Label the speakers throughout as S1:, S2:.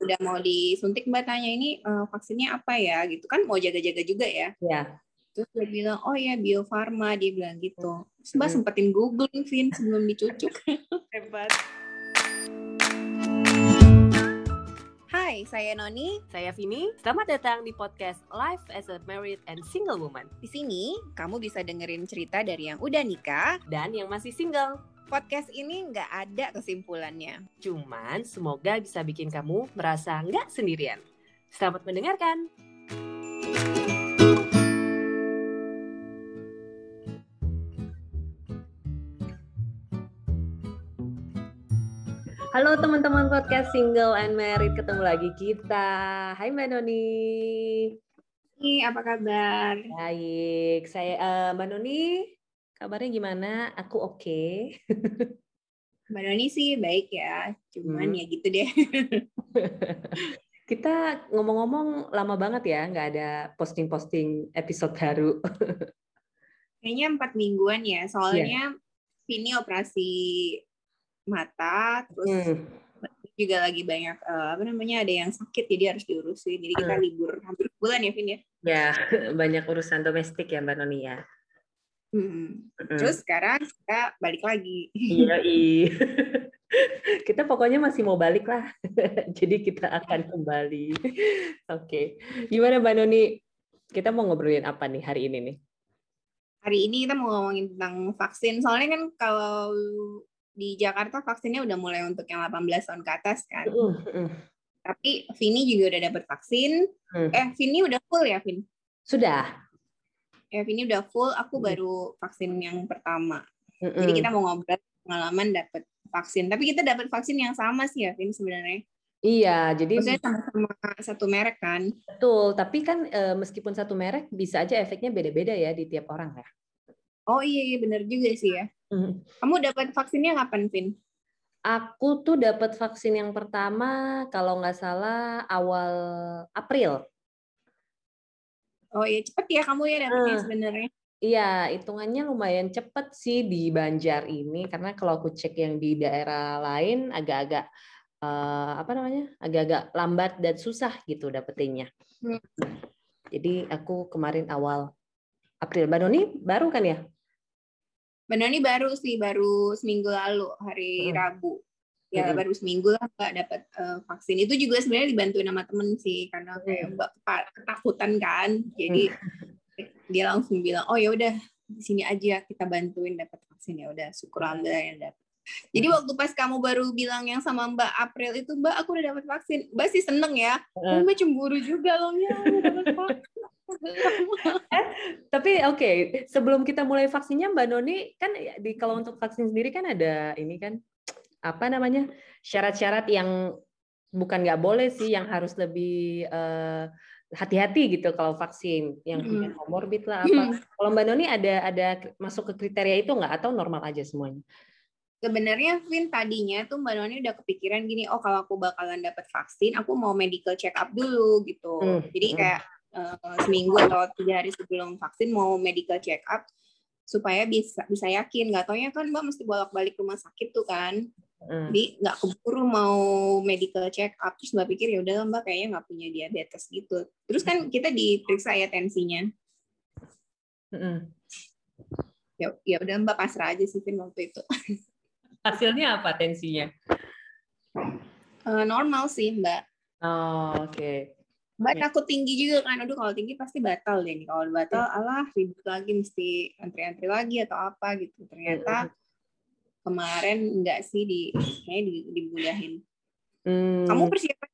S1: udah mau disuntik mbak tanya ini uh, vaksinnya apa ya gitu kan mau jaga-jaga juga ya.
S2: Iya.
S1: Terus dia bilang oh ya Bio Farma dia bilang gitu. Terus mbak sempetin googling Vin sebelum dicucuk.
S2: Hebat.
S1: Hai, saya Noni.
S2: Saya Vini. Selamat datang di podcast Life as a Married and Single Woman.
S1: Di sini kamu bisa dengerin cerita dari yang udah nikah
S2: Dan yang masih single.
S1: Podcast ini nggak ada kesimpulannya.
S2: Cuman semoga bisa bikin kamu merasa nggak sendirian. Selamat mendengarkan. Halo teman-teman podcast Single and Married, ketemu lagi kita. Hai Mbak Noni.
S1: Ini apa kabar?
S2: Baik, saya eh, Mbak Noni. Kabarnya gimana? Aku oke.
S1: Mbak Noni sih baik ya, cuman
S2: Hmm.
S1: ya gitu deh.
S2: Kita ngomong-ngomong lama banget ya, nggak ada posting-posting episode baru.
S1: Kayaknya empat mingguan ya, soalnya Vini operasi mata, terus
S2: Hmm.
S1: juga lagi banyak eh, apa namanya ada yang sakit jadi harus diurusin. Jadi kita
S2: Hmm.
S1: libur hampir bulan ya Vin ya.
S2: Ya, banyak urusan domestik ya Mbak Noni ya.
S1: Hmm.
S2: Mm.
S1: Terus sekarang kita balik lagi.
S2: Iya, iya. Kita pokoknya masih mau balik lah. Jadi kita akan kembali. Oke. Gimana Mbak Noni? Kita mau ngobrolin apa nih hari ini nih?
S1: Hari ini kita mau ngomongin tentang vaksin. Soalnya kan kalau di Jakarta vaksinnya udah mulai untuk yang 18 tahun ke atas kan.
S2: Mm, mm.
S1: Tapi Vini juga udah dapat vaksin.
S2: Hmm.
S1: Eh, Vini udah full ya, Vin?
S2: Sudah.
S1: Ya, Vini udah full. Aku
S2: Hmm.
S1: baru vaksin yang pertama.
S2: Mm,
S1: Jadi kita mau ngobrol pengalaman dapat vaksin. Tapi kita dapat vaksin yang sama sih ya, Vin sebenarnya.
S2: Iya, jadi
S1: Maksudnya sama-sama satu merek kan.
S2: betul. Tapi kan eh, meskipun satu merek, bisa aja efeknya beda-beda ya di tiap orang ya.
S1: Oh iya, iya bener juga sih ya.
S2: Mm.
S1: Kamu dapat vaksinnya kapan, Vin?
S2: Aku tuh dapat vaksin yang pertama kalau nggak salah awal April.
S1: Oh iya, cepet ya kamu ya dapetnya
S2: Eh.
S1: sebenarnya.
S2: Iya, hitungannya lumayan cepet sih di Banjar ini karena kalau aku cek yang di daerah lain agak-agak eh, apa namanya? agak-agak lambat dan susah gitu dapetinnya.
S1: Hmm.
S2: Jadi aku kemarin awal April. Mbak Noni baru kan ya?
S1: Benar nih baru sih, baru seminggu lalu hari
S2: Mm.
S1: Rabu. Ya
S2: Mm-mm.
S1: baru seminggu lah Mbak dapat eh, vaksin. Itu juga sebenarnya dibantuin sama temen sih karena kayak. Mbak ketakutan kan. Jadi dia langsung bilang, "Oh ya udah di sini aja kita bantuin dapat vaksin ya udah syukur alhamdulillah yang dapat." Jadi waktu pas kamu baru bilang yang sama Mbak April itu, Mbak aku udah dapat vaksin. Mbak sih seneng ya.
S2: Heeh.
S1: Mbak cemburu juga loh ya udah dapat vaksin.
S2: Tapi oke, sebelum kita mulai vaksinnya Mbak Noni kan di kalau untuk vaksin sendiri kan ada ini kan apa namanya syarat-syarat yang bukan nggak boleh sih yang harus lebih eh, hati-hati gitu kalau vaksin yang punya
S1: Mm.
S2: komorbid lah apa. Kalau Mbak Noni ada ada masuk ke kriteria itu nggak atau normal aja semuanya?
S1: Sebenarnya Vin tadinya tuh Mbak Noni udah kepikiran gini, oh kalau aku bakalan dapat vaksin, aku mau medical check up dulu gitu.
S2: Hmm,
S1: Jadi
S2: hmm.
S1: kayak eh, seminggu atau tiga hari sebelum vaksin mau medical check up supaya bisa bisa yakin. Gak taunya kan Mbak mesti bolak-balik rumah sakit tuh kan.
S2: Mm.
S1: Jadi nggak keburu mau medical check up. Terus Mbak pikir ya udah Mbak kayaknya nggak punya diabetes gitu. Terus kan kita diperiksa ya tensinya.
S2: Mm-mm.
S1: Ya ya udah Mbak pasrah aja sih waktu itu.
S2: Hasilnya apa tensinya?
S1: Eh, normal sih Mbak.
S2: Oh, oke.
S1: Mbak
S2: Ya.
S1: takut tinggi juga kan, aduh kalau tinggi pasti batal deh nih. Kalau batal, alah ribet lagi mesti antri-antri lagi atau apa gitu. Ternyata kemarin enggak sih di kayaknya di, dimudahin.
S2: Hmm.
S1: Kamu persiapan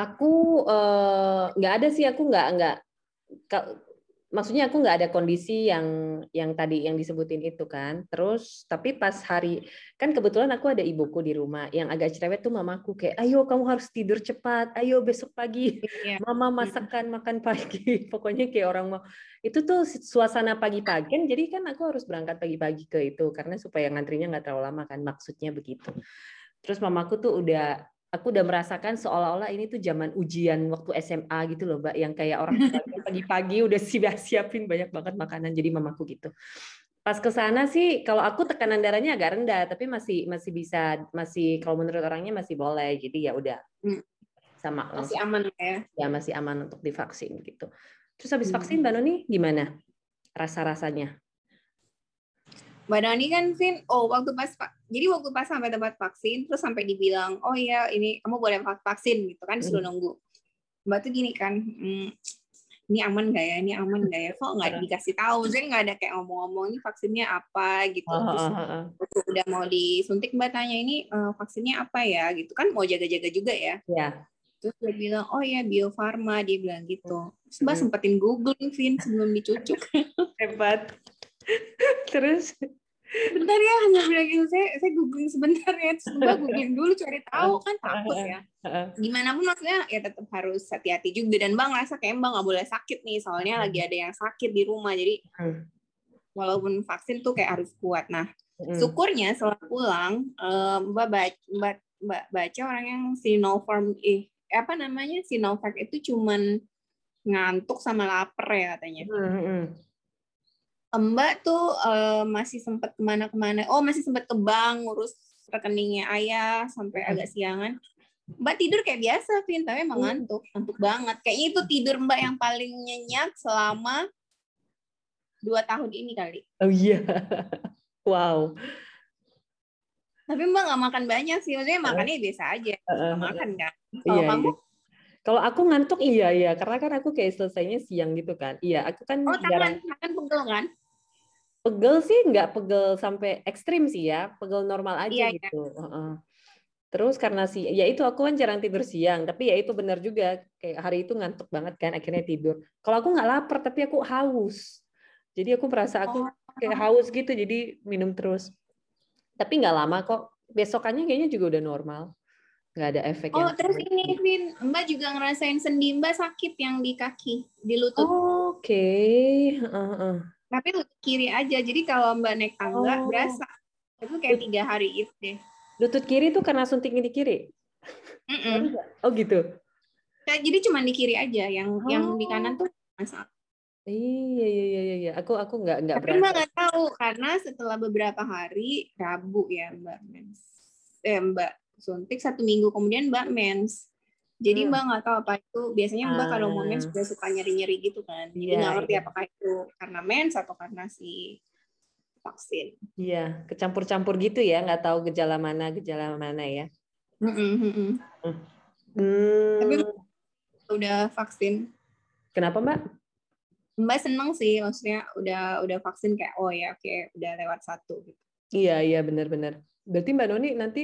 S2: Aku eh, nggak ada sih, aku nggak nggak. Maksudnya aku nggak ada kondisi yang yang tadi yang disebutin itu kan. Terus tapi pas hari kan kebetulan aku ada ibuku di rumah yang agak cerewet tuh mamaku kayak, ayo kamu harus tidur cepat, ayo besok pagi
S1: ya,
S2: mama masakan makan pagi. Pokoknya kayak orang mau itu tuh suasana pagi-pagi kan. Jadi kan aku harus berangkat pagi-pagi ke itu karena supaya ngantrinya nggak terlalu lama kan. Maksudnya begitu. Terus mamaku tuh udah aku udah merasakan seolah-olah ini tuh zaman ujian waktu SMA gitu loh, Mbak, yang kayak orang pagi-pagi udah siap siapin banyak banget makanan. Jadi mamaku gitu. pas ke sana sih kalau aku tekanan darahnya agak rendah tapi masih masih bisa masih kalau menurut orangnya masih boleh jadi ya udah
S1: Hmm.
S2: sama
S1: Masih
S2: langsung
S1: aman ya.
S2: ya masih aman untuk divaksin gitu terus habis
S1: Hmm.
S2: vaksin mbak Noni gimana rasa rasanya
S1: Mbak Dani kan, Vin, oh waktu pas, jadi waktu pas sampai tempat vaksin, terus sampai dibilang, oh iya ini kamu boleh vak- vaksin gitu kan, disuruh nunggu. Mbak tuh gini kan, "Hmm, ini aman nggak ya, ini aman nggak ya, kok nggak dikasih tahu, jadi nggak ada kayak ngomong-ngomong ini vaksinnya apa gitu. Terus waktu udah mau disuntik Mbak tanya ini "Eh, vaksinnya apa ya gitu kan, mau jaga-jaga juga ya.
S2: ya
S1: Terus dia bilang, oh ya Bio Farma, dia bilang gitu. Terus Mbak
S2: Hmm.
S1: sempetin googling, Vin, sebelum dicucuk.
S2: hebat terus
S1: Bentar ya, hanya bilang gitu. Saya, saya googling sebentar ya. Terus Mbak googling dulu, cari tahu. Kan takut ya. Gimana pun maksudnya ya tetap harus hati-hati juga. Dan Mbak ngerasa kayak Mbak nggak boleh sakit nih. Soalnya lagi ada yang sakit di rumah. Jadi
S2: Hmm.
S1: walaupun vaksin tuh kayak harus kuat. Nah, syukurnya setelah pulang, eh, Mbak baca, Mbak, Mbak baca orang yang Sinopharm, eh, apa namanya, Sinovac itu cuman ngantuk sama lapar ya katanya.
S2: Hmm.
S1: Mbak tuh eh, masih sempat ke mana-kemana. Oh, masih sempat ke bank ngurus rekeningnya ayah sampai
S2: Hmm.
S1: agak siangan. Mbak tidur kayak biasa, Vin, tapi emang
S2: Hmm.
S1: ngantuk, ngantuk banget. Kayaknya itu tidur Mbak yang paling nyenyak selama dua tahun ini kali.
S2: oh iya wow
S1: Tapi Mbak nggak makan banyak sih, maksudnya makannya biasa aja, nggak makan kan. Kalau
S2: Iya,
S1: kamu,
S2: iya. Kalau aku ngantuk iya iya karena kan aku kayak selesainya siang gitu kan. Iya, aku kan
S1: oh
S2: jarang
S1: tangan, tangan pegel kan?
S2: Pegel sih nggak pegel sampai ekstrim sih ya, pegel normal aja
S1: Iya, iya.
S2: gitu. Heeh. Terus karena sih ya itu aku kan jarang tidur siang, tapi ya itu benar juga kayak hari itu ngantuk banget kan akhirnya tidur. Kalau aku nggak lapar tapi aku haus. Jadi aku merasa aku
S1: Oh.
S2: kayak haus gitu jadi minum terus. Tapi nggak lama kok. Besokannya kayaknya juga udah normal. Nggak ada efek
S1: Oh, terus ini, Vin, Mbak juga ngerasain sendi Mbak sakit yang di kaki, di lutut.
S2: Oke. Heeh, heeh.
S1: Tapi lutut kiri aja jadi kalau mbak naik tangga
S2: Oh.
S1: berasa itu kayak tiga hari itu deh
S2: Lutut kiri tuh karena suntik di kiri.
S1: Mm-mm.
S2: Oh gitu.
S1: Jadi cuma di kiri aja yang yang di kanan tuh masalah
S2: Iya iya iya iya, iya. Aku aku nggak nggak
S1: tapi mbak nggak tahu karena setelah beberapa hari rabu ya mbak mens eh mbak suntik satu minggu kemudian mbak mens jadi
S2: Hmm.
S1: mbak nggak tahu apa itu biasanya mbak kalau mau mens
S2: Ah.
S1: juga suka nyeri nyeri gitu kan jadi
S2: Iya,
S1: nggak ngerti
S2: iya.
S1: apakah itu karena mens atau karena si vaksin
S2: Iya, kecampur-campur gitu ya, nggak tahu gejala mana gejala mana ya.
S1: Mm-mm, mm-mm.
S2: Hmm.
S1: Tapi- udah vaksin
S2: Kenapa Mbak?
S1: Mbak seneng sih, maksudnya udah udah vaksin kayak oh ya oke udah lewat satu. Gitu.
S2: Iya iya benar-benar. Berarti Mbak Noni nanti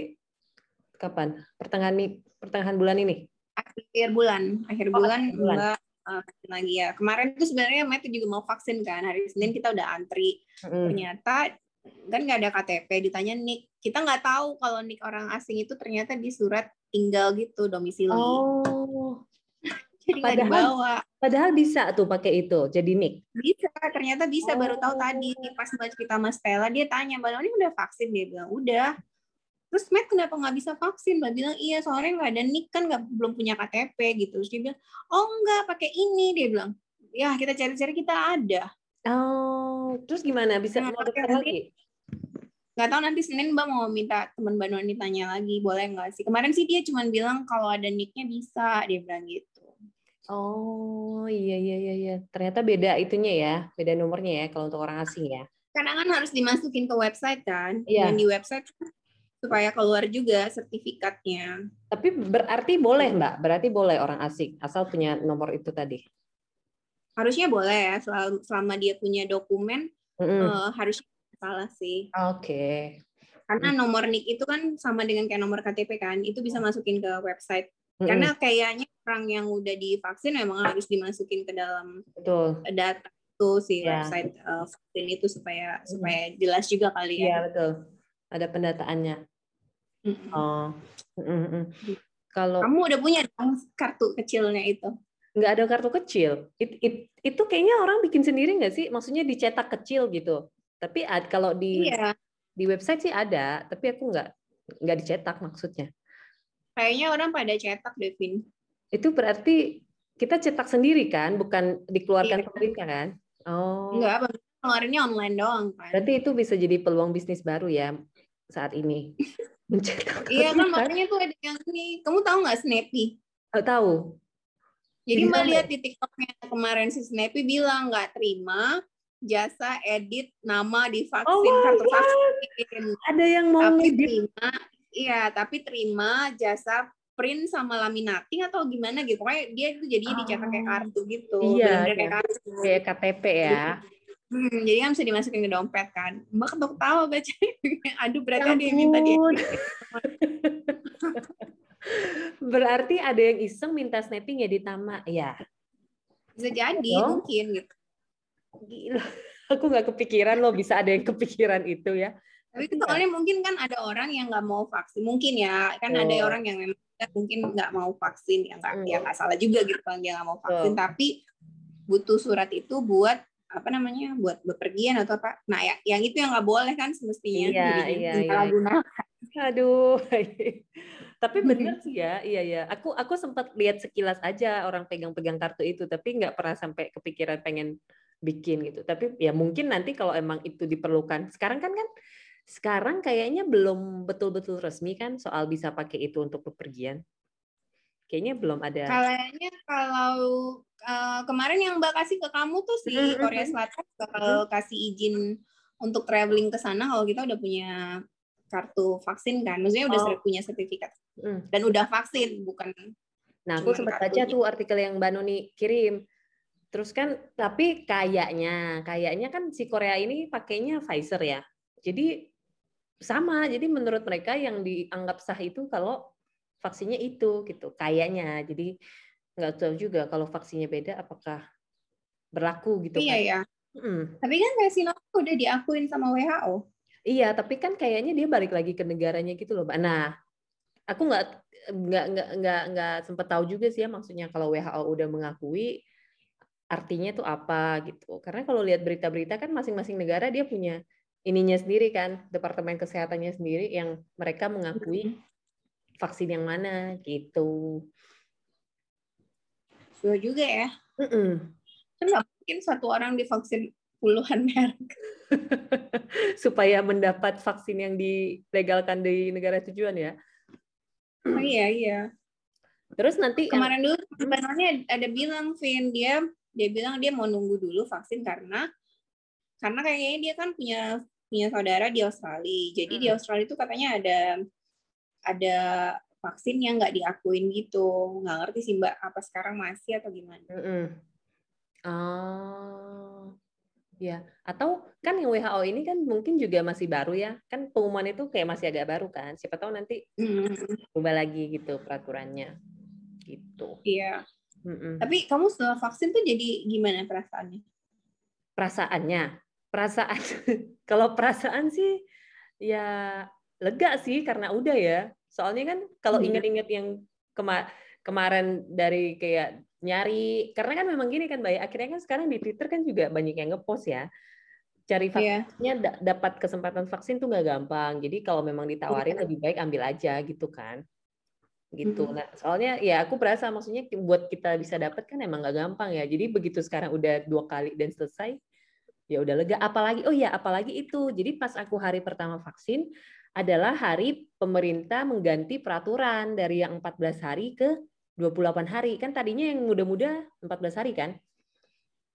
S2: kapan? Pertengahan nih, pertengahan bulan ini?
S1: Akhir bulan, akhir
S2: Oh,
S1: bulan,
S2: akhir bulan.
S1: Mbak uh, lagi ya. Kemarin tuh sebenarnya tuh juga mau vaksin kan hari Senin kita udah antri.
S2: Mm.
S1: Ternyata kan nggak ada KTP, ditanya nik. Kita nggak tahu kalau nik orang asing itu ternyata di surat tinggal gitu domisili.
S2: Oh,
S1: Jadi nggak dibawa.
S2: padahal bisa tuh pakai itu, jadi nick.
S1: Bisa, ternyata bisa baru tahu
S2: Oh.
S1: tadi pas Mbak kita sama Stella dia tanya Mbak Noni udah vaksin dia bilang udah. Terus Matt kenapa nggak bisa vaksin? Mbak bilang iya soalnya nggak ada nik kan nggak belum punya KTP gitu. Terus dia bilang oh enggak pakai ini dia bilang. Ya kita cari-cari kita ada.
S2: Oh, terus gimana? Bisa
S1: Nah, nanti-
S2: lagi?
S1: Nggak tahu nanti Senin Mbak mau minta teman Mbak Noni tanya lagi boleh nggak sih? Kemarin sih dia cuma bilang kalau ada niknya bisa dia bilang gitu.
S2: Oh, iya iya iya iya. Ternyata beda itunya ya, beda nomornya ya kalau untuk orang asing ya.
S1: Karena kan harus dimasukin ke website kan.
S2: Iya.
S1: Dan di website supaya keluar juga sertifikatnya.
S2: Tapi berarti boleh, Mbak. Berarti boleh orang asing asal punya nomor itu tadi.
S1: harusnya boleh ya selama, selama dia punya dokumen
S2: Mm-mm.
S1: eh, harusnya nggak salah sih
S2: Oke.
S1: karena nomor nik itu kan sama dengan kayak nomor KTP kan itu bisa masukin ke website karena kayaknya orang yang udah divaksin memang harus dimasukin ke dalam
S2: betul.
S1: data itu si
S2: Ya.
S1: website eh, vaksin itu supaya supaya jelas juga kali
S2: Iya
S1: ya
S2: betul. Ada pendataannya. Oh. Mm-mm. Kalau
S1: kamu udah punya dong kartu kecilnya itu
S2: nggak ada kartu kecil, it, it- itu kayaknya orang bikin sendiri nggak sih? Maksudnya dicetak kecil gitu. Tapi ad, kalau di
S1: iya
S2: di website sih ada, tapi aku nggak nggak dicetak maksudnya.
S1: kayaknya orang pada cetak Devin
S2: Itu berarti kita cetak sendiri kan, bukan dikeluarkan
S1: Iya.
S2: pemerintah kan? Oh.
S1: enggak apa ngeluarinnya online doang kan.
S2: Berarti itu bisa jadi peluang bisnis baru ya saat ini. Mencetak
S1: Iya kan
S2: kartu
S1: makanya tuh ada yang ini. Kamu tahu nggak Snappy?
S2: Oh, tahu.
S1: Jadi
S2: Jadi
S1: mbak lihat di TikToknya kemarin si Snappy bilang nggak terima jasa edit nama di vaksin
S2: Oh
S1: kartu
S2: God.
S1: vaksin.
S2: Ada yang mau
S1: Tapi
S2: ngedit.
S1: terima, iya tapi terima jasa print sama laminating atau gimana gitu. Pokoknya dia itu jadinya dicetak kayak
S2: Oh.
S1: kartu gitu.
S2: Iya,
S1: kayak kartu.
S2: kayak KTP ya.
S1: Hmm, jadi kan bisa dimasukin ke dompet kan. Mbak ketok tahu baca. Aduh berarti
S2: Ya
S1: ada yang minta dia.
S2: Berarti ada yang iseng minta snapping ya di Tama. Ya,
S1: Bisa jadi mungkin gitu.
S2: gila. Aku nggak kepikiran loh bisa ada yang kepikiran itu ya.
S1: Tapi
S2: Tapi
S1: soalnya mungkin kan ada orang yang nggak mau vaksin. Mungkin ya, kan ada
S2: Oh.
S1: orang yang memang mungkin nggak mau vaksin. Ya nggak
S2: Hmm.
S1: ya nggak salah juga gitu kan dia nggak mau vaksin.
S2: Betul.
S1: Tapi butuh surat itu buat apa namanya buat bepergian atau apa nah ya yang itu yang nggak boleh kan semestinya
S2: Iya,
S1: Jadinya
S2: iya, iya.
S1: disalahgunakan.
S2: Aduh. Tapi bener sih ya, iya ya. Aku aku sempat lihat sekilas aja orang pegang-pegang kartu itu, tapi nggak pernah sampai kepikiran pengen bikin gitu. Tapi ya mungkin nanti kalau emang itu diperlukan. Sekarang kan kan sekarang kayaknya belum betul-betul resmi kan soal bisa pakai itu untuk bepergian. Kayaknya belum ada.
S1: Kayaknya kalau uh, kemarin yang Mbak kasih ke kamu tuh si. Korea Selatan bakal kasih izin untuk traveling ke sana kalau kita udah punya kartu vaksin kan. Maksudnya udah
S2: Oh.
S1: punya sertifikat
S2: Hmm.
S1: dan udah vaksin bukan
S2: Nah, aku sempat baca
S1: kartunya.
S2: tuh artikel yang Mbak Nuni kirim. Terus kan, tapi kayaknya, kayaknya kan si Korea ini pakainya Pfizer ya. Jadi sama. Jadi menurut mereka yang dianggap sah itu kalau vaksinnya itu gitu. Kayaknya. Jadi nggak tahu juga kalau vaksinnya beda apakah berlaku gitu
S1: iya
S2: kan.
S1: ya.
S2: Mm.
S1: Tapi kan kayak Sinovac udah diakuin sama WHO.
S2: Iya, tapi kan kayaknya dia balik lagi ke negaranya gitu loh, Mbak. Nah, aku nggak nggak nggak nggak nggak sempat tahu juga sih ya maksudnya kalau WHO udah mengakui artinya tuh apa gitu. Karena kalau lihat berita-berita kan masing-masing negara dia punya ininya sendiri kan, departemen kesehatannya sendiri yang mereka mengakui vaksin yang mana gitu.
S1: Dua juga ya. Kan nggak mungkin satu orang divaksin puluhan merek.
S2: Supaya mendapat vaksin yang dilegalkan di negara tujuan ya.
S1: Oh, iya iya.
S2: Terus nanti yang-
S1: Kemarin dulu sebenarnya ada bilang Vin dia dia bilang dia mau nunggu dulu vaksin karena karena kayaknya dia kan punya punya saudara di Australia. Jadi di
S2: Hmm.
S1: Australia itu katanya ada ada vaksin yang nggak diakuin gitu. Nggak ngerti sih Mbak apa sekarang masih atau gimana.
S2: Mm-mm. Oh, ya. Atau kan yang WHO ini kan mungkin juga masih baru ya. Kan pengumuman itu kayak masih agak baru kan. Siapa tahu nanti
S1: Hmm,
S2: berubah lagi gitu peraturannya. Gitu.
S1: iya.
S2: Mm-mm.
S1: Tapi kamu setelah vaksin tuh jadi gimana perasaannya?
S2: Perasaannya, perasaan. Kalau perasaan sih ya lega sih karena udah ya. Soalnya kan kalau
S1: Hmm.
S2: ingat-ingat yang kema- kemarin dari kayak nyari karena kan memang gini kan Mbak ya, akhirnya kan sekarang di Twitter kan juga banyak yang ngepost ya. Cari
S1: Iya.
S2: vaksinnya da- dapat kesempatan vaksin tuh nggak gampang. Jadi kalau memang ditawarin lebih baik ambil aja gitu kan. Gitu.
S1: Mhm.
S2: nah soalnya ya aku berasa maksudnya buat kita bisa dapat kan emang nggak gampang ya. Jadi begitu sekarang udah dua kali dan selesai ya udah lega. Apalagi oh ya apalagi itu. Jadi pas aku hari pertama vaksin adalah hari pemerintah mengganti peraturan dari yang 14 hari ke 28 hari. Kan tadinya yang muda-muda 14 hari kan.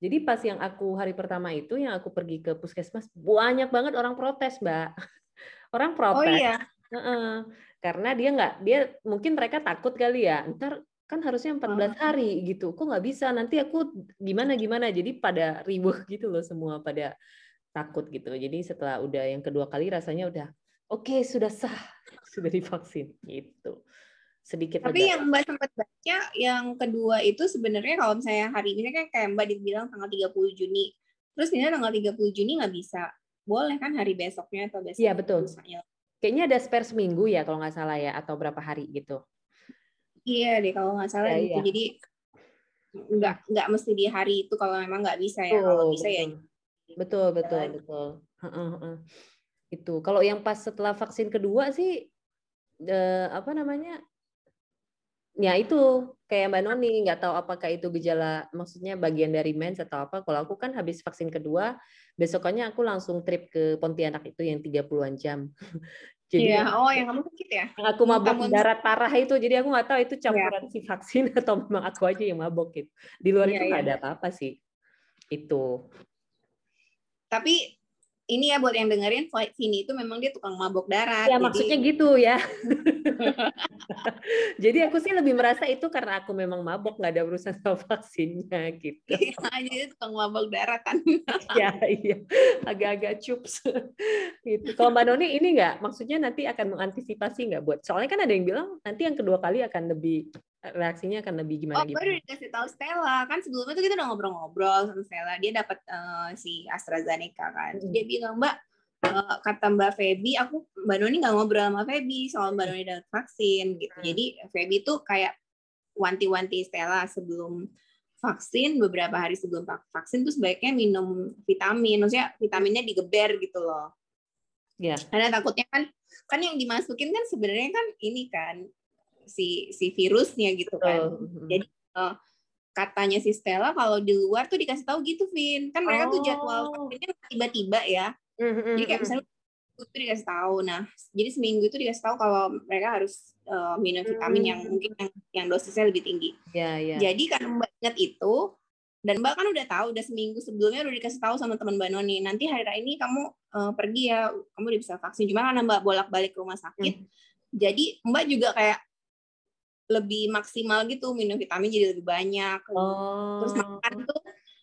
S2: Jadi pas yang aku hari pertama itu yang aku pergi ke puskesmas banyak banget orang protes, Mbak. Orang
S1: Oh
S2: protes.
S1: iya.
S2: Heeh. Karena dia nggak dia mungkin mereka takut kali ya. Ntar kan harusnya 14 hari gitu. Kok nggak bisa? Nanti aku gimana gimana. Jadi pada riweh gitu loh semua pada takut gitu. Jadi setelah udah yang kedua kali rasanya udah oke sudah sah sudah divaksin gitu. Sedikit
S1: Tapi yang Mbak sempat baca yang kedua itu sebenarnya kalau misalnya hari ini kan kayak Mbak dibilang tanggal 30 Juni. Terus ini tanggal 30 Juni nggak bisa. Boleh kan hari besoknya atau besok
S2: Iya, betul.
S1: lusanya.
S2: Kayaknya ada spare seminggu ya kalau nggak salah ya atau berapa hari gitu.
S1: Iya deh kalau nggak salah
S2: Iya,
S1: gitu.
S2: iya.
S1: Jadi nggak nggak mesti di hari itu kalau memang nggak bisa ya. Kalau bisa ya
S2: betul betul betul Heeh, heeh. Itu kalau yang pas setelah vaksin kedua sih eh, apa namanya ya itu kayak Mbak Noni nggak tahu apakah itu gejala maksudnya bagian dari mens atau apa. Kalau aku kan habis vaksin kedua, besokannya aku langsung trip ke Pontianak itu yang 30-an jam.
S1: Jadi ya, oh yang kamu sakit ya?
S2: Yang aku mabok kamu... darat parah itu, jadi aku nggak tahu itu iya. campuran ya. si vaksin atau memang aku aja yang mabok gitu. Di luar ya, itu nggak ya. ada apa-apa sih. Itu.
S1: Tapi ini ya buat yang dengerin Vini itu memang dia tukang mabok darat.
S2: Ya jadi... maksudnya gitu ya. jadi aku sih lebih merasa itu karena aku memang mabok nggak ada urusan sama vaksinnya gitu.
S1: Iya, jadi tukang mabok darat kan.
S2: ya iya, agak-agak cups. gitu. Kalau Mbak Noni ini nggak, maksudnya nanti akan mengantisipasi nggak buat? Soalnya kan ada yang bilang nanti yang kedua kali akan lebih reaksinya akan lebih gimana
S1: oh,
S2: gitu?
S1: Oh, baru dikasih tahu Stella kan sebelumnya tuh kita udah ngobrol-ngobrol sama Stella. Dia dapat uh, si AstraZeneca kan. Dia bilang Mbak uh, kata Mbak Feby, aku Mbak Noni nggak ngobrol sama Feby soal Mbak Noni dapat vaksin gitu. Hmm. Jadi Feby tuh kayak wanti-wanti Stella sebelum vaksin beberapa hari sebelum vaksin tuh sebaiknya minum vitamin, maksudnya vitaminnya digeber gitu loh.
S2: Ya. Yeah.
S1: Karena takutnya kan kan yang dimasukin kan sebenarnya kan ini kan si si virusnya gitu kan. Oh. Jadi uh, katanya si Stella kalau di luar tuh dikasih tahu gitu, Vin. Kan mereka oh. tuh jadwal vaksinnya tiba-tiba ya. Mm-hmm. Jadi kayak misalnya itu dikasih tahu. Nah, jadi seminggu itu dikasih tahu kalau mereka harus uh, minum vitamin yang mungkin yang, yang dosisnya lebih tinggi.
S2: Yeah, yeah.
S1: Jadi karena Mbak ingat itu dan Mbak kan udah tahu udah seminggu sebelumnya udah dikasih tahu sama teman Mbak Noni nanti hari ini kamu uh, pergi ya kamu udah bisa vaksin cuma karena Mbak bolak-balik ke rumah sakit mm. jadi Mbak juga kayak lebih maksimal gitu minum vitamin jadi lebih banyak oh. terus makan tuh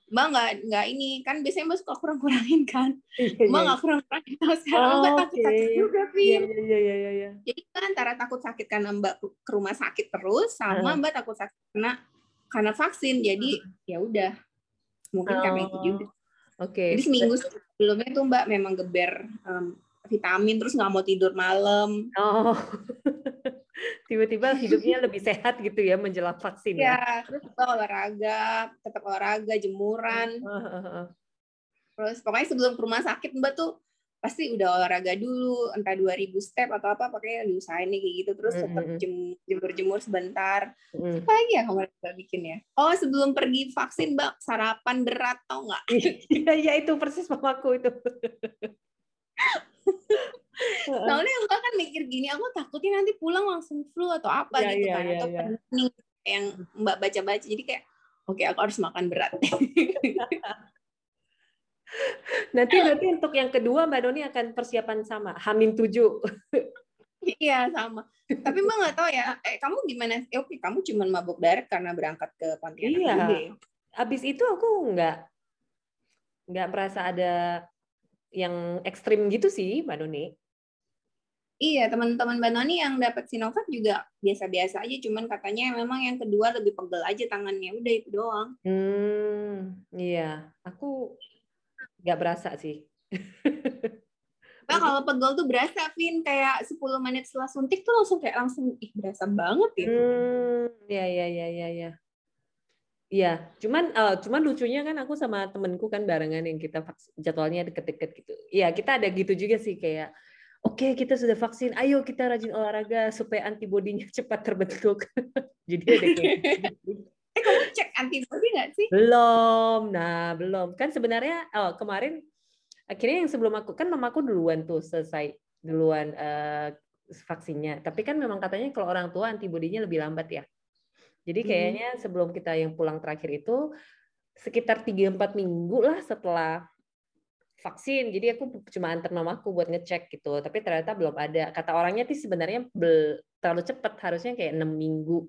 S1: mbak nggak nggak ini kan biasanya mbak suka kurang kurangin kan iya, mbak iya. nggak kurang kurangin tahu sekarang oh, mbak takut okay. sakit juga Vin
S2: yeah, yeah, yeah, yeah, yeah.
S1: jadi kan antara takut sakit karena mbak ke rumah sakit terus sama uh. mbak takut sakit karena karena vaksin jadi uh. ya udah mungkin oh. karena itu juga
S2: oke okay.
S1: jadi seminggu sebelumnya tuh mbak memang geber um, vitamin terus nggak mau tidur malam
S2: oh tiba-tiba hidupnya lebih sehat gitu ya menjelang vaksin
S1: ya. Ya, terus olahraga, tetap olahraga, jemuran. Terus pokoknya sebelum ke rumah sakit Mbak tuh pasti udah olahraga dulu, entah 2000 step atau apa, pakai diusahain nih kayak gitu. Terus tetap jemur-jemur sebentar. Mm. Apa lagi ya kamu Mbak bikin ya? Oh, sebelum pergi vaksin Mbak, sarapan berat tau nggak?
S2: Iya, iya itu persis mamaku itu.
S1: Soalnya mbak kan mikir gini, aku takutnya nanti pulang langsung flu atau apa ya, gitu ya, kan, ya, atau ya. pening yang mbak baca-baca. Jadi kayak, oke okay, aku harus makan berat.
S2: nanti nanti untuk yang kedua mbak Doni akan persiapan sama, Hamin tujuh.
S1: iya sama. Tapi mbak nggak tahu ya, eh, kamu gimana? Eh, oke, kamu cuma mabuk darat karena berangkat ke Pontianak.
S2: Iya. Abis itu aku nggak nggak merasa ada yang ekstrim gitu sih, Mbak Doni.
S1: Iya, teman-teman Mbak Noni yang dapat Sinovac juga biasa-biasa aja, cuman katanya memang yang kedua lebih pegel aja tangannya, udah itu doang.
S2: Hmm, iya, aku nggak berasa sih.
S1: Nah, kalau pegel tuh berasa, Vin, kayak 10 menit setelah suntik tuh langsung kayak langsung, ih berasa banget ya.
S2: Hmm, iya, iya, iya, iya, iya. Iya, cuman uh, cuman lucunya kan aku sama temenku kan barengan yang kita jadwalnya deket-deket gitu. Iya, kita ada gitu juga sih kayak Oke, kita sudah vaksin. Ayo kita rajin olahraga supaya antibodinya cepat terbentuk. Jadi ada kayak
S1: gitu. Eh, kamu cek antibodi nggak sih?
S2: Belum. Nah, belum. Kan sebenarnya oh, kemarin akhirnya yang sebelum aku kan mamaku duluan tuh selesai duluan uh, vaksinnya. Tapi kan memang katanya kalau orang tua antibodinya lebih lambat ya. Jadi hmm. kayaknya hmm. sebelum kita yang pulang terakhir itu sekitar 3 4 minggu lah setelah vaksin. Jadi aku cuma antar mamaku buat ngecek gitu. Tapi ternyata belum ada. Kata orangnya sih sebenarnya terlalu cepat. Harusnya kayak enam minggu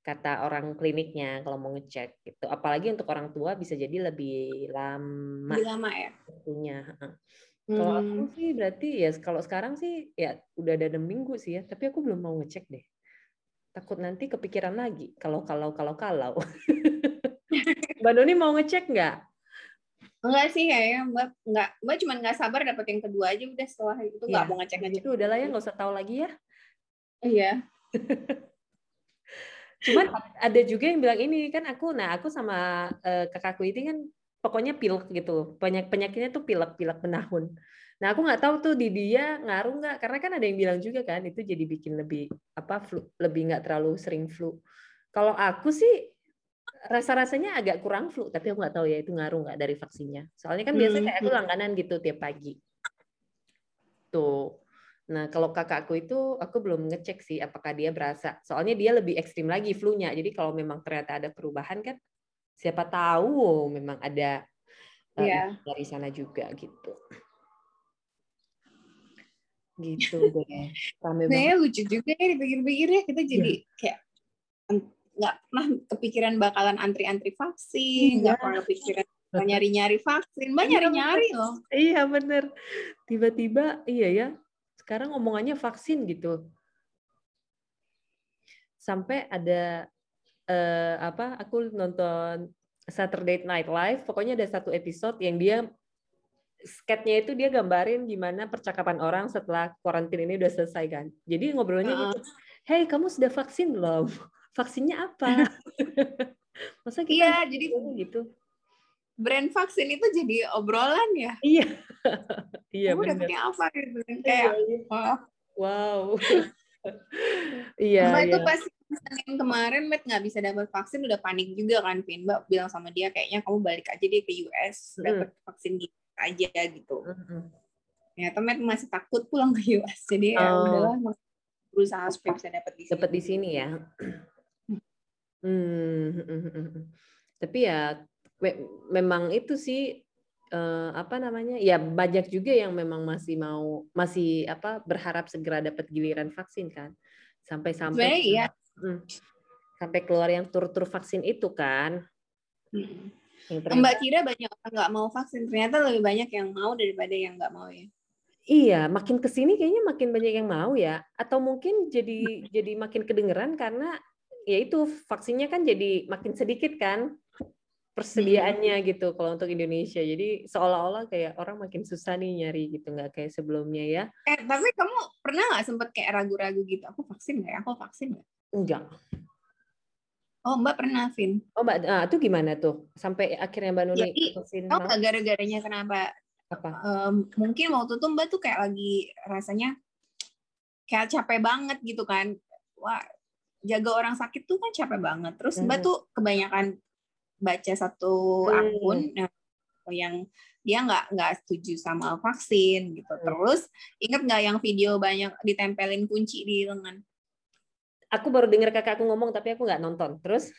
S2: kata orang kliniknya kalau mau ngecek gitu. Apalagi untuk orang tua bisa jadi lebih lama
S1: lebih lama ya?
S2: waktunya hmm. kalau aku sih berarti ya kalau sekarang sih ya udah ada enam minggu sih ya. Tapi aku belum mau ngecek deh. Takut nanti kepikiran lagi. Kalau kalau kalau kalau. Mbak Doni mau ngecek nggak
S1: Enggak sih kayaknya Mbak enggak Mbak cuma nggak sabar dapat yang kedua aja udah setelah itu nggak ya. mau ngecek ngecek.
S2: Itu udahlah ya nggak usah tahu lagi ya.
S1: Iya.
S2: Cuman ada juga yang bilang ini kan aku nah aku sama uh, kakakku ini kan pokoknya pilek gitu. Banyak penyakitnya tuh pilek-pilek menahun. Nah aku nggak tahu tuh di dia ngaruh nggak karena kan ada yang bilang juga kan itu jadi bikin lebih apa flu lebih nggak terlalu sering flu. Kalau aku sih rasa-rasanya agak kurang flu tapi aku nggak tahu ya itu ngaruh nggak dari vaksinnya. Soalnya kan biasanya kayak aku
S1: Hmm.
S2: langganan gitu tiap pagi. Tuh. Nah kalau kakakku itu aku belum ngecek sih apakah dia berasa. Soalnya dia lebih ekstrim lagi flu-nya. Jadi kalau memang ternyata ada perubahan kan siapa tahu memang ada eh,
S1: Iya.
S2: dari sana juga gitu. Gitu deh. Rame banget.
S1: Kayaknya lucu juga ya dipikir-pikir ya kita jadi kayak en- nggak pernah kepikiran bakalan antri-antri vaksin, nggak
S2: Iya.
S1: pernah kepikiran nyari-nyari vaksin, mbak
S2: Iya,
S1: nyari-nyari loh.
S2: Iya bener. Tiba-tiba iya ya. Sekarang omongannya vaksin gitu. Sampai ada eh, apa? Aku nonton Saturday Night Live. Pokoknya ada satu episode yang dia sketnya itu dia gambarin gimana percakapan orang setelah karantin ini udah selesai kan. Jadi ngobrolnya
S1: Heeh.
S2: gitu. Hey, kamu sudah vaksin belum? Vaksinnya apa? Masa kita
S1: Iya, jadi
S2: gitu?
S1: brand vaksin itu jadi obrolan ya.
S2: Iya. iya
S1: Kamu dapetnya apa gitu
S2: Iya,
S1: kayak
S2: iya.
S1: wah,
S2: Wow. Iya,
S1: Mbak itu
S2: iya.
S1: pas Senin kemarin Matt nggak bisa dapat vaksin udah panik juga kan Vin Mbak bilang sama dia kayaknya kamu balik aja deh ke US
S2: Mm.
S1: dapat vaksin gitu aja gitu
S2: Mm-mm.
S1: ternyata Matt masih takut pulang ke US jadi ya
S2: Oh.
S1: udahlah berusaha supaya bisa dapat di sini
S2: Dapat di sini ya. Hmm. Tapi ya me- memang itu sih eh, apa namanya? Ya banyak juga yang memang masih mau masih apa berharap segera dapat giliran vaksin kan. Sampai-sampai
S1: Sebenarnya iya.
S2: Mm. sampai keluar yang tur-tur vaksin itu kan.
S1: Mm.
S2: Yang ternyata-
S1: Mbak kira banyak orang nggak mau vaksin ternyata lebih banyak yang mau daripada yang nggak mau ya
S2: Iya, makin ke sini kayaknya makin banyak yang mau ya. Atau mungkin jadi jadi makin kedengeran karena ya itu vaksinnya kan jadi makin sedikit kan persediaannya gitu kalau untuk Indonesia. Jadi seolah-olah kayak orang makin susah nih nyari gitu, nggak kayak sebelumnya ya.
S1: eh tapi kamu pernah nggak sempet kayak ragu-ragu gitu aku vaksin nggak ya aku vaksin nggak
S2: Enggak.
S1: oh Mbak pernah Vin
S2: Oh Mbak, ah, itu gimana tuh? Sampai akhirnya Mbak Nuni
S1: Jadi,
S2: vaksin
S1: Tahu nggak gara-garanya kenapa
S2: apa?
S1: Em, mungkin waktu itu Mbak tuh kayak lagi rasanya kayak capek banget gitu kan. Wah, jaga orang sakit tuh kan capek banget. Terus Mbak
S2: Mhm.
S1: tuh kebanyakan baca satu
S2: Hmm.
S1: akun yang dia nggak nggak setuju sama vaksin gitu.
S2: Hmm.
S1: Terus inget nggak yang video banyak ditempelin kunci di lengan?
S2: Aku baru dengar kakakku ngomong tapi aku nggak nonton. Terus?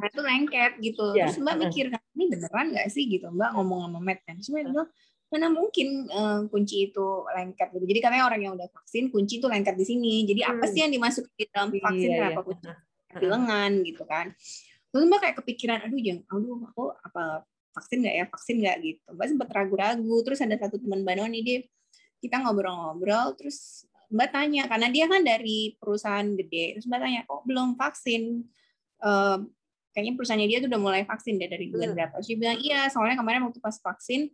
S1: Nah, itu lengket gitu.
S2: Iya,
S1: Terus Mbak mikir kan ini beneran nggak sih gitu. Mbak ngomong sama Matt kan. Terus Matt bilang mana mungkin eh, kunci itu lengket gitu. Jadi katanya orang yang udah vaksin kunci itu lengket di sini. Jadi apa
S2: Hmm.
S1: sih yang dimasukin di dalam vaksin
S2: Iya,
S1: kenapa
S2: iya.
S1: kunci di lengan gitu kan. Terus Mbak kayak kepikiran aduh yang aduh aku apa vaksin nggak ya vaksin nggak gitu. Mbak sempat ragu-ragu. Terus ada satu teman Mbak Noni dia kita ngobrol-ngobrol terus Mbak tanya karena dia kan dari perusahaan gede. Terus Mbak tanya kok belum vaksin? Eh, kayaknya perusahaannya dia tuh udah mulai vaksin deh dari bulan
S2: Hmm.
S1: berapa. Terus dia bilang iya soalnya kemarin waktu pas vaksin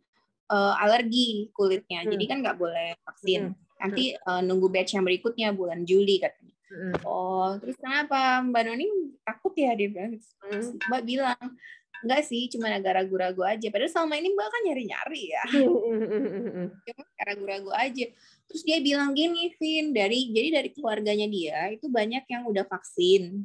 S1: eh, alergi kulitnya.
S2: Hmm.
S1: Jadi kan nggak boleh vaksin.
S2: Hmm.
S1: Nanti eh, nunggu batch yang berikutnya bulan Juli katanya.
S2: Mm-mm.
S1: Oh, terus kenapa Mbak Noni takut ya dia bilang. Terus
S2: Mm.
S1: Mbak bilang enggak sih, cuma agak ragu-ragu aja. Padahal selama ini Mbak kan nyari-nyari ya,
S2: Mm-mm.
S1: cuma kayak ragu-ragu aja. Terus dia bilang gini, Vin, dari jadi dari keluarganya dia itu banyak yang udah vaksin.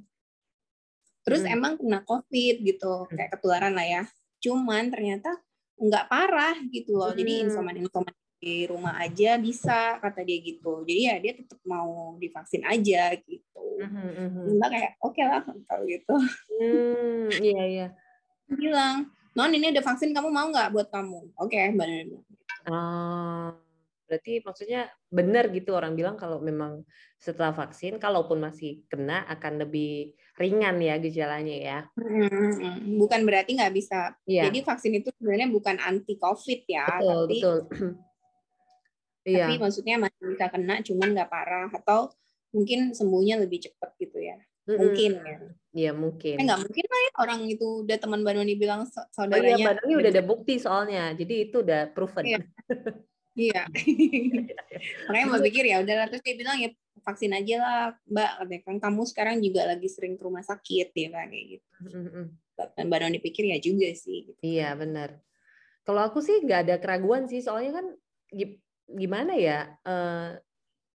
S1: Terus
S2: Hmm.
S1: emang kena COVID gitu, kayak ketularan lah ya. Cuman ternyata nggak parah gitu loh. Jadi
S2: Hmm.
S1: insoman-insoman di rumah aja bisa kata dia gitu. Jadi ya dia tetap mau divaksin aja gitu.
S2: Mhm, mhm.
S1: Mbak kayak oke lah kalau gitu.
S2: Hmm, iya iya.
S1: bilang, non ini ada vaksin kamu mau nggak buat kamu? Oke, Mbak Nana bilang.
S2: Ah, berarti maksudnya benar gitu orang bilang kalau memang setelah vaksin, kalaupun masih kena akan lebih ringan ya gejalanya ya.
S1: Bukan berarti nggak bisa.
S2: Iya,
S1: Jadi vaksin itu sebenarnya bukan anti COVID ya,
S2: betul
S1: tapi
S2: betul. Iya.
S1: tapi maksudnya masih bisa kena, cuman nggak parah atau mungkin sembuhnya lebih cepat gitu ya.
S2: Mm-mm.
S1: Mungkin ya.
S2: Iya mungkin.
S1: Eh nggak mungkin lah ya orang itu udah teman Mbak Noni bilang sa-
S2: Oh iya,
S1: saudaranya.
S2: Mbak Noni udah ada bukti soalnya, jadi itu udah proven.
S1: Iya. Iya. Makanya Mbak pikir ya udahlah terus dia bilang ya vaksin aja lah Mbak katanya kan kamu sekarang juga lagi sering ke rumah sakit ya kan kayak gitu. Dan Mbak Noni pikir ya juga sih. Gitu.
S2: Iya benar. Kalau aku sih nggak ada keraguan sih, soalnya kan gi- gimana ya? Uh,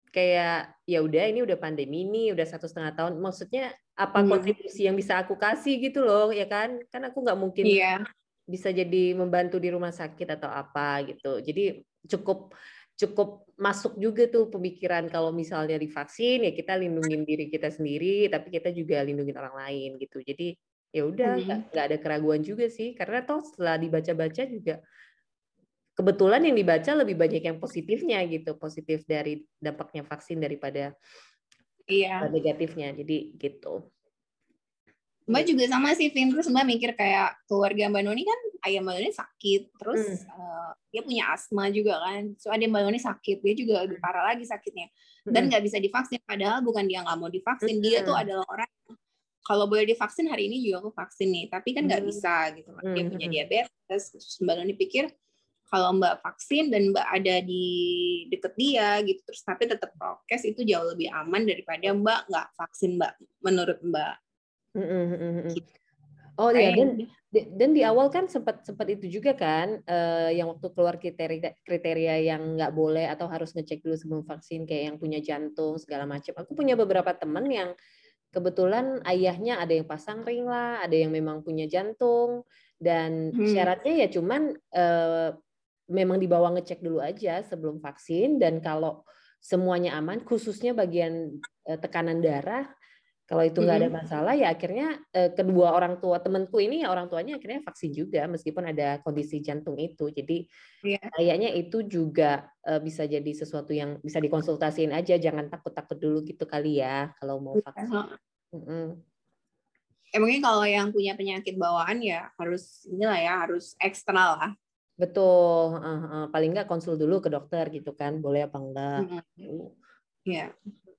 S2: kayak ya udah ini udah pandemi ini udah satu setengah tahun maksudnya apa hmm. kontribusi yang bisa aku kasih gitu loh ya kan kan aku nggak mungkin yeah. Bisa jadi membantu di rumah sakit atau apa gitu. Jadi cukup cukup masuk juga tuh pemikiran kalau misalnya divaksin ya kita lindungin diri kita sendiri tapi kita juga lindungin orang lain gitu. Jadi ya udah nggak hmm. ada keraguan juga sih. Karena toh setelah dibaca-baca juga kebetulan yang dibaca lebih banyak yang positifnya gitu. Positif dari dampaknya vaksin daripada
S1: iya.
S2: negatifnya. Jadi gitu
S1: Mbak juga sama sih, Vin. Terus Mbak mikir kayak keluarga Mbak Noni kan ayah Mbak Noni sakit. Terus hmm. uh, dia punya asma juga kan. So ada Mbak Noni sakit. Dia juga lebih parah lagi sakitnya. Dan hmm. nggak hmm. bisa divaksin. Padahal bukan dia nggak mau divaksin. Hmm. Dia tuh adalah orang kalau boleh divaksin hari ini juga aku vaksin nih. Tapi kan nggak hmm. bisa gitu. Dia hmm. punya diabetes. Terus Mbak Noni pikir kalau Mbak vaksin dan Mbak ada di deket dia gitu terus tapi tetap prokes itu jauh lebih aman daripada Mbak nggak vaksin Mbak menurut Mbak
S2: Gitu. Oh iya dan dan di awal kan sempat sempat itu juga kan uh, yang waktu keluar kriteria kriteria yang nggak boleh atau harus ngecek dulu sebelum vaksin kayak yang punya jantung segala macam. Aku punya beberapa teman yang kebetulan ayahnya ada yang pasang ring lah, ada yang memang punya jantung dan hmm. syaratnya ya cuman uh, memang dibawa ngecek dulu aja sebelum vaksin dan kalau semuanya aman khususnya bagian uh, tekanan darah kalau itu nggak ada masalah ya akhirnya eh, kedua orang tua temanku ini ya orang tuanya akhirnya vaksin juga meskipun ada kondisi jantung itu. Jadi yeah. kayaknya itu juga eh, bisa jadi sesuatu yang bisa dikonsultasiin aja. Jangan takut-takut dulu gitu kali ya kalau mau iya, vaksin. Yeah. Mm -hmm.
S1: Emangnya kalau yang punya penyakit bawaan ya harus inilah ya harus eksternal lah.
S2: Betul, uh, uh, paling nggak konsul dulu ke dokter gitu kan, boleh apa enggak? Iya.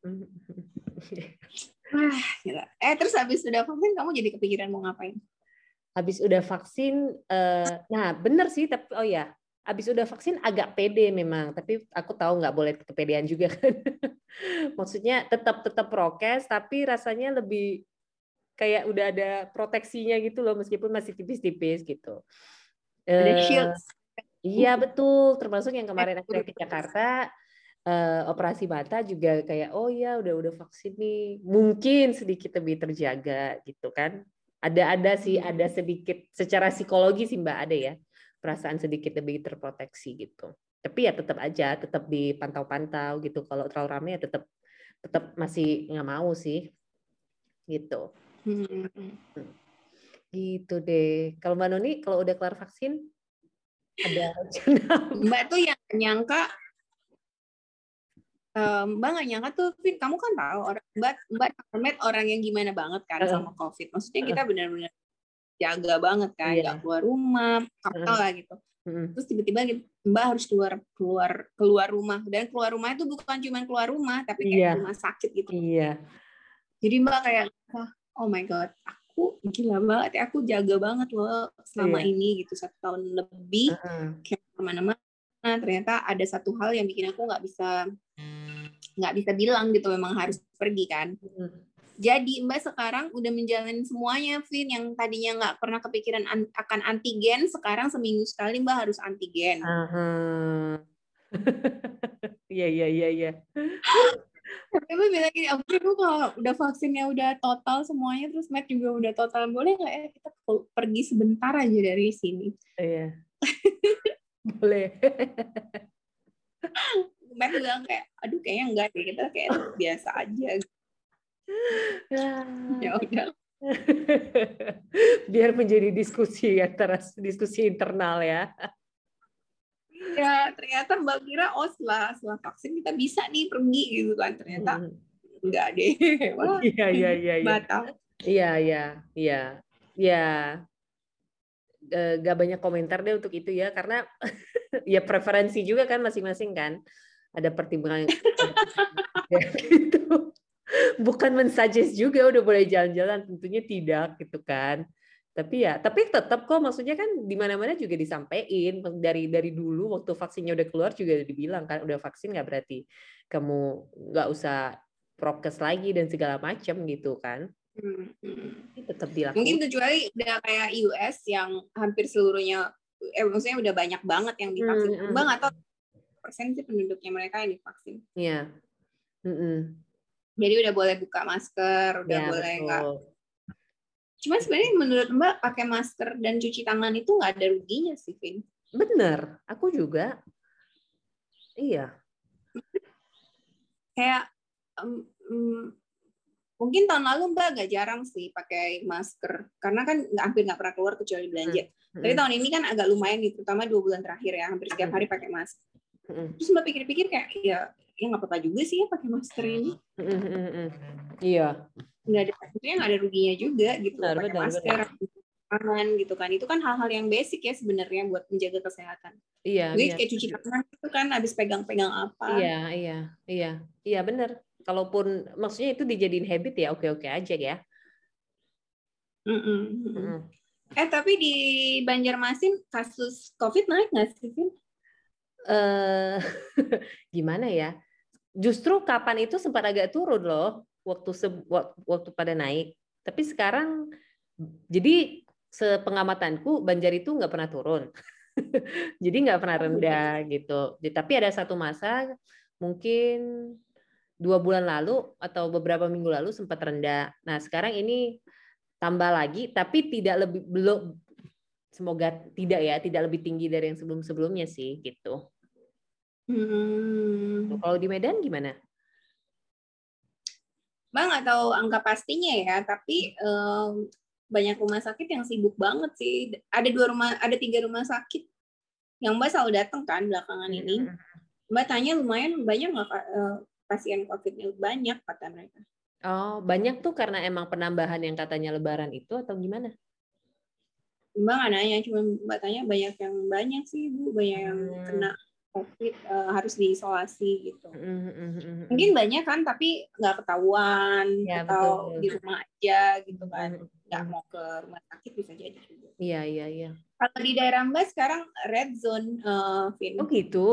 S2: Mm -hmm.
S1: yeah. Gila. Eh terus habis sudah vaksin kamu jadi kepikiran mau ngapain?
S2: Habis udah vaksin, uh, nah bener sih, tapi oh ya, habis udah vaksin agak pede memang, tapi aku tahu nggak boleh kepedean juga kan. Maksudnya tetap tetap prokes, tapi rasanya lebih kayak udah ada proteksinya gitu loh, meskipun masih tipis-tipis gitu.
S1: Ada uh, shield.
S2: Iya betul, termasuk yang kemarin aku ke Jakarta uh, operasi mata juga kayak oh ya udah udah vaksin nih. Mungkin sedikit lebih terjaga gitu kan. Ada ada sih ada sedikit secara psikologi sih mbak ada ya perasaan sedikit lebih terproteksi gitu. Tapi ya tetap aja tetap dipantau-pantau gitu. Kalau terlalu ramai ya tetap tetap masih nggak mau sih gitu. Hmm. gitu deh. Kalau mbak Noni kalau udah kelar vaksin ada
S1: mbak tuh yang nyangka Mbak nggak nyangka tuh, Vin, kamu kan tahu orang Mbak Mbak Ahmed orang yang gimana banget kan uh. sama COVID. Maksudnya kita benar-benar jaga banget kan, yeah. keluar rumah, uh. lah gitu. Uh. Terus tiba-tiba Mbak harus keluar keluar keluar rumah dan keluar rumah itu bukan cuma keluar rumah, tapi kayak yeah. rumah sakit gitu.
S2: Iya. Yeah.
S1: Jadi Mbak kayak, oh my god, aku gila banget ya, aku jaga banget loh selama yeah. ini gitu satu tahun lebih, uh. kayak ke mana-mana. Ternyata ada satu hal yang bikin aku nggak bisa nggak bisa bilang gitu memang harus pergi kan. Hmm. jadi mbak sekarang udah menjalani semuanya Vin yang tadinya nggak pernah kepikiran an akan antigen sekarang seminggu sekali mbak harus antigen.
S2: Iya iya iya iya.
S1: Tapi mbak bilang gini aku kalau udah vaksinnya udah total semuanya terus Matt juga udah total boleh nggak ya kita pergi sebentar aja dari sini?
S2: Iya. Boleh
S1: Matt bilang kayak aduh kayaknya enggak deh kita kayak biasa aja. Ya udah.
S2: Biar menjadi diskusi antara diskusi internal ya.
S1: Ya ternyata mbak kira oh setelah setelah vaksin kita bisa nih pergi gitu kan. Ternyata hmm. enggak deh.
S2: Iya iya iya iya. iya iya iya. Ya. Gak banyak komentar deh untuk itu ya karena ya preferensi juga kan masing-masing kan ada pertimbangan ya, gitu. Bukan mensuggest juga udah boleh jalan-jalan, tentunya tidak gitu kan. Tapi ya, tapi tetap kok maksudnya kan di mana-mana juga disampaikan dari dari dulu waktu vaksinnya udah keluar juga dibilang kan udah vaksin nggak berarti kamu nggak usah prokes lagi dan segala macam gitu kan. Hmm. Tetap dilakukan.
S1: Mungkin kecuali udah kayak US yang hampir seluruhnya, eh, maksudnya udah banyak banget yang divaksin. Hmm. Bang atau persen sih penduduknya mereka yang divaksin.
S2: Iya. Mm-mm.
S1: Jadi udah boleh buka masker, udah
S2: Ya,
S1: boleh nggak. Cuman sebenarnya menurut Mbak pakai masker dan cuci tangan itu nggak ada ruginya sih, Vin.
S2: Bener, aku juga. Iya.
S1: Kayak em, em, mungkin tahun lalu Mbak agak jarang sih pakai masker karena kan nggak hampir nggak pernah keluar kecuali belanja. Tapi
S2: Mm-mm.
S1: tahun ini kan agak lumayan nih, terutama dua bulan terakhir ya, hampir setiap hari pakai masker. Terus Mbak pikir-pikir kayak ya ya nggak apa-apa juga sih ya pakai masker ini.
S2: Iya.
S1: nggak ada maksudnya nggak ada ruginya juga gitu
S2: Benar,
S1: pakai
S2: benar,
S1: masker tangan gitu kan itu kan hal-hal yang basic ya sebenarnya buat menjaga kesehatan
S2: Iya,
S1: jadi
S2: iya.
S1: kayak cuci tangan itu kan habis pegang-pegang apa
S2: Iya, iya, iya. Iya, bener. Kalaupun maksudnya itu dijadiin habit ya oke-oke aja ya.
S1: Mm-mm, mm-mm.
S2: Mm-mm.
S1: eh tapi di Banjarmasin kasus COVID naik nggak sih Vin?
S2: Eh gimana ya? Justru kapan itu sempat agak turun loh waktu se- wak- waktu pada naik. Tapi sekarang jadi sepengamatanku Banjar itu nggak pernah turun. jadi nggak pernah rendah gitu. Jadi- Tapi ada satu masa mungkin dua bulan lalu atau beberapa minggu lalu sempat rendah. Nah sekarang ini tambah lagi, tapi tidak lebih belum semoga tidak ya, tidak lebih tinggi dari yang sebelum-sebelumnya sih gitu.
S1: Hmm.
S2: Kalau di Medan gimana?
S1: Mbak nggak tahu angka pastinya ya tapi em, banyak rumah sakit yang sibuk banget sih ada dua rumah ada tiga rumah sakit yang Mbak selalu datang kan belakangan ini Mbak tanya lumayan banyak nggak eh, pasien COVID-nya banyak kata mereka.
S2: Oh, banyak tuh karena emang penambahan yang katanya lebaran itu atau gimana?
S1: Mbak nggak nanya, cuma Mbak tanya banyak yang banyak sih Bu, banyak yang
S2: Hmm.
S1: kena COVID eh, harus diisolasi gitu.
S2: Mm, mm, mm, mm.
S1: Mungkin banyak kan, tapi nggak ketahuan
S2: Ya,
S1: atau
S2: betul.
S1: di rumah aja gitu kan, nggak mau ke rumah sakit bisa jadi juga.
S2: Iya, iya, iya.
S1: Kalau di daerah Mbak sekarang red zone, eh, Vin.
S2: Oh gitu.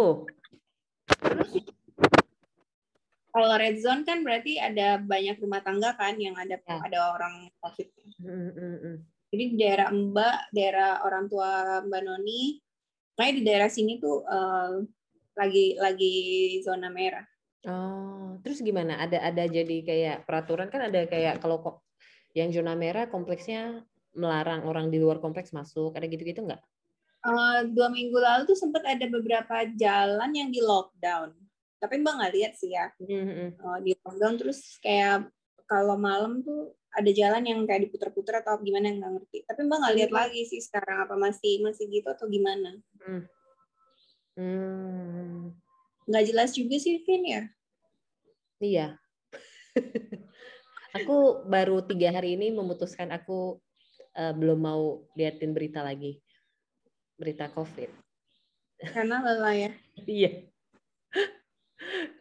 S1: Kalau red zone kan berarti ada banyak rumah tangga kan yang ada
S2: Ya.
S1: ada orang COVID.
S2: Mm, mm, mm.
S1: Jadi di daerah Mbak, daerah orang tua Mbak Noni, kayak di daerah sini tuh eh, lagi lagi zona merah.
S2: Oh, terus gimana? Ada ada jadi kayak peraturan kan ada kayak kalau kok yang zona merah kompleksnya melarang orang di luar kompleks masuk, ada gitu-gitu nggak?
S1: Eh, dua minggu lalu tuh sempat ada beberapa jalan yang di lockdown. Tapi Mbak nggak lihat sih ya.
S2: Mm, mm, mm.
S1: Eh, di lockdown terus kayak kalau malam tuh ada jalan yang kayak diputer-puter atau gimana yang nggak ngerti. Tapi Mbak nggak lihat lagi sih sekarang apa masih masih gitu atau gimana.
S2: Hmm,
S1: Nggak jelas juga sih Vin ya.
S2: iya. aku baru tiga hari ini memutuskan aku eh, belum mau liatin berita lagi, berita COVID.
S1: Karena lelah ya.
S2: Iya.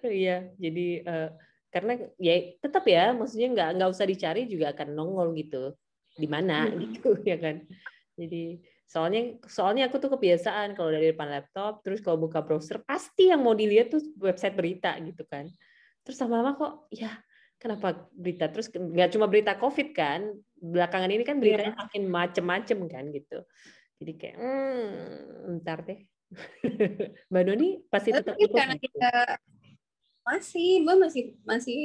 S2: Iya, jadi eh, karena ya tetap ya, maksudnya nggak nggak usah dicari juga akan nongol gitu di mana gitu ya kan. Jadi soalnya soalnya aku tuh kebiasaan kalau dari depan laptop, terus kalau buka browser pasti yang mau dilihat tuh website berita gitu kan. Terus lama-lama kok ya kenapa berita terus nggak cuma berita COVID kan, belakangan ini kan beritanya makin macem-macem kan gitu. Jadi kayak hmm, ntar deh. Mbak Doni pasti tetap
S1: Tapi karena
S2: gitu.
S1: kita masih, Mbak masih masih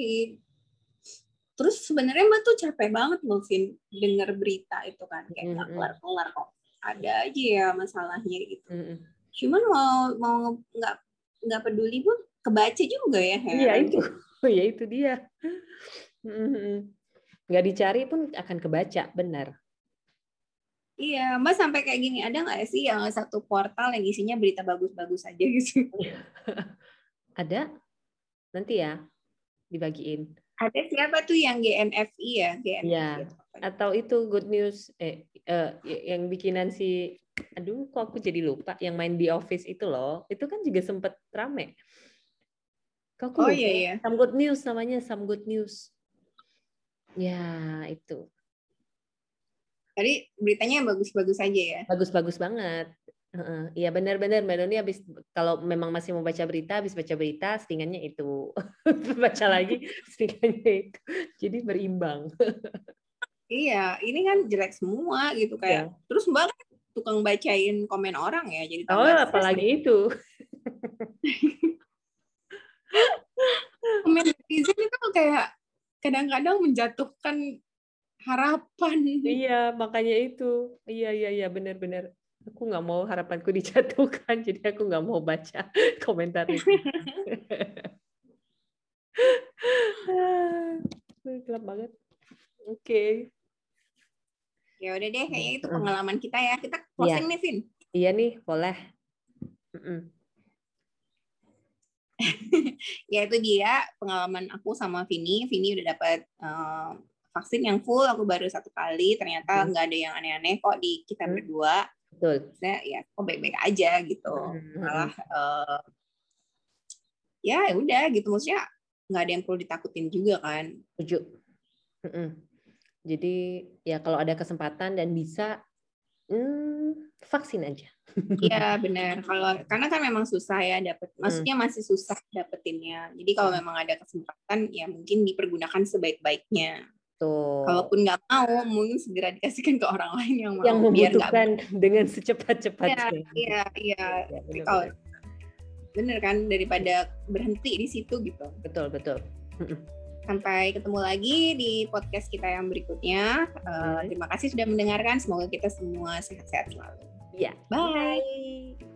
S1: terus sebenarnya Mbak tuh capek banget loh Vin denger berita itu kan kayak nggak
S2: Mm-mm.
S1: kelar-kelar kok ada aja ya masalahnya gitu.
S2: Mm-mm.
S1: Cuman mau mau nggak nggak peduli pun kebaca juga ya.
S2: Iya
S1: heran.
S2: itu, ya itu dia. Mm-mm. Nggak dicari pun akan kebaca, benar.
S1: Iya, Mbak sampai kayak gini ada nggak sih yang satu portal yang isinya berita bagus-bagus aja gitu?
S2: Ada? Nanti ya dibagiin.
S1: Ada siapa tuh yang GNFI ya? GNFI
S2: Iya.
S1: atau
S2: itu good news eh, eh, yang bikinan si aduh kok aku jadi lupa yang main di office itu loh. Itu kan juga sempet rame. Kok aku
S1: Oh
S2: lupa?
S1: iya iya.
S2: Some good news namanya, some good news. Ya, itu.
S1: Tadi beritanya bagus-bagus aja ya.
S2: Bagus-bagus banget. Heeh. Iya benar-benar Mbak Doni habis kalau memang masih mau baca berita, habis baca berita, settingannya itu. baca lagi, settingannya itu. Jadi berimbang.
S1: Iya, ini kan jelek semua gitu kayak.
S2: Iya.
S1: Terus Mbak kan tukang bacain komen orang ya, jadi
S2: Oh, apalagi itu.
S1: komen netizen itu kayak kadang-kadang menjatuhkan harapan.
S2: Iya, makanya itu. Iya, iya, iya, benar-benar. Aku nggak mau harapanku dijatuhkan, jadi aku nggak mau baca komentar itu. Gelap banget. Oke. Okay.
S1: Ya udah deh, kayaknya itu pengalaman kita ya. Kita closing ya. nih, Vin.
S2: Iya nih, boleh.
S1: ya itu dia pengalaman aku sama Vini. Vini udah dapat uh, vaksin yang full, aku baru satu kali. Ternyata nggak hmm. ada yang aneh-aneh kok di kita hmm. berdua.
S2: Betul.
S1: Saya ya kok baik-baik aja gitu. Hmm. Malah uh, ya udah gitu maksudnya nggak ada yang perlu ditakutin juga kan.
S2: Setuju. Jadi ya kalau ada kesempatan dan bisa hmm, vaksin aja.
S1: Iya benar. Kalau karena kan memang susah ya dapat, hmm. maksudnya masih susah dapetinnya. Jadi kalau memang ada kesempatan ya mungkin dipergunakan sebaik-baiknya. Tuh. Kalaupun nggak mau, mungkin segera dikasihkan ke orang lain yang mau.
S2: Yang membutuhkan biar dengan secepat-cepatnya.
S1: Iya, iya. Ya, kalau bener kan daripada berhenti di situ gitu.
S2: Betul, betul.
S1: Sampai ketemu lagi di podcast kita yang berikutnya. Uh, terima kasih sudah mendengarkan. Semoga kita semua sehat-sehat selalu.
S2: Ya.
S1: Bye. Bye.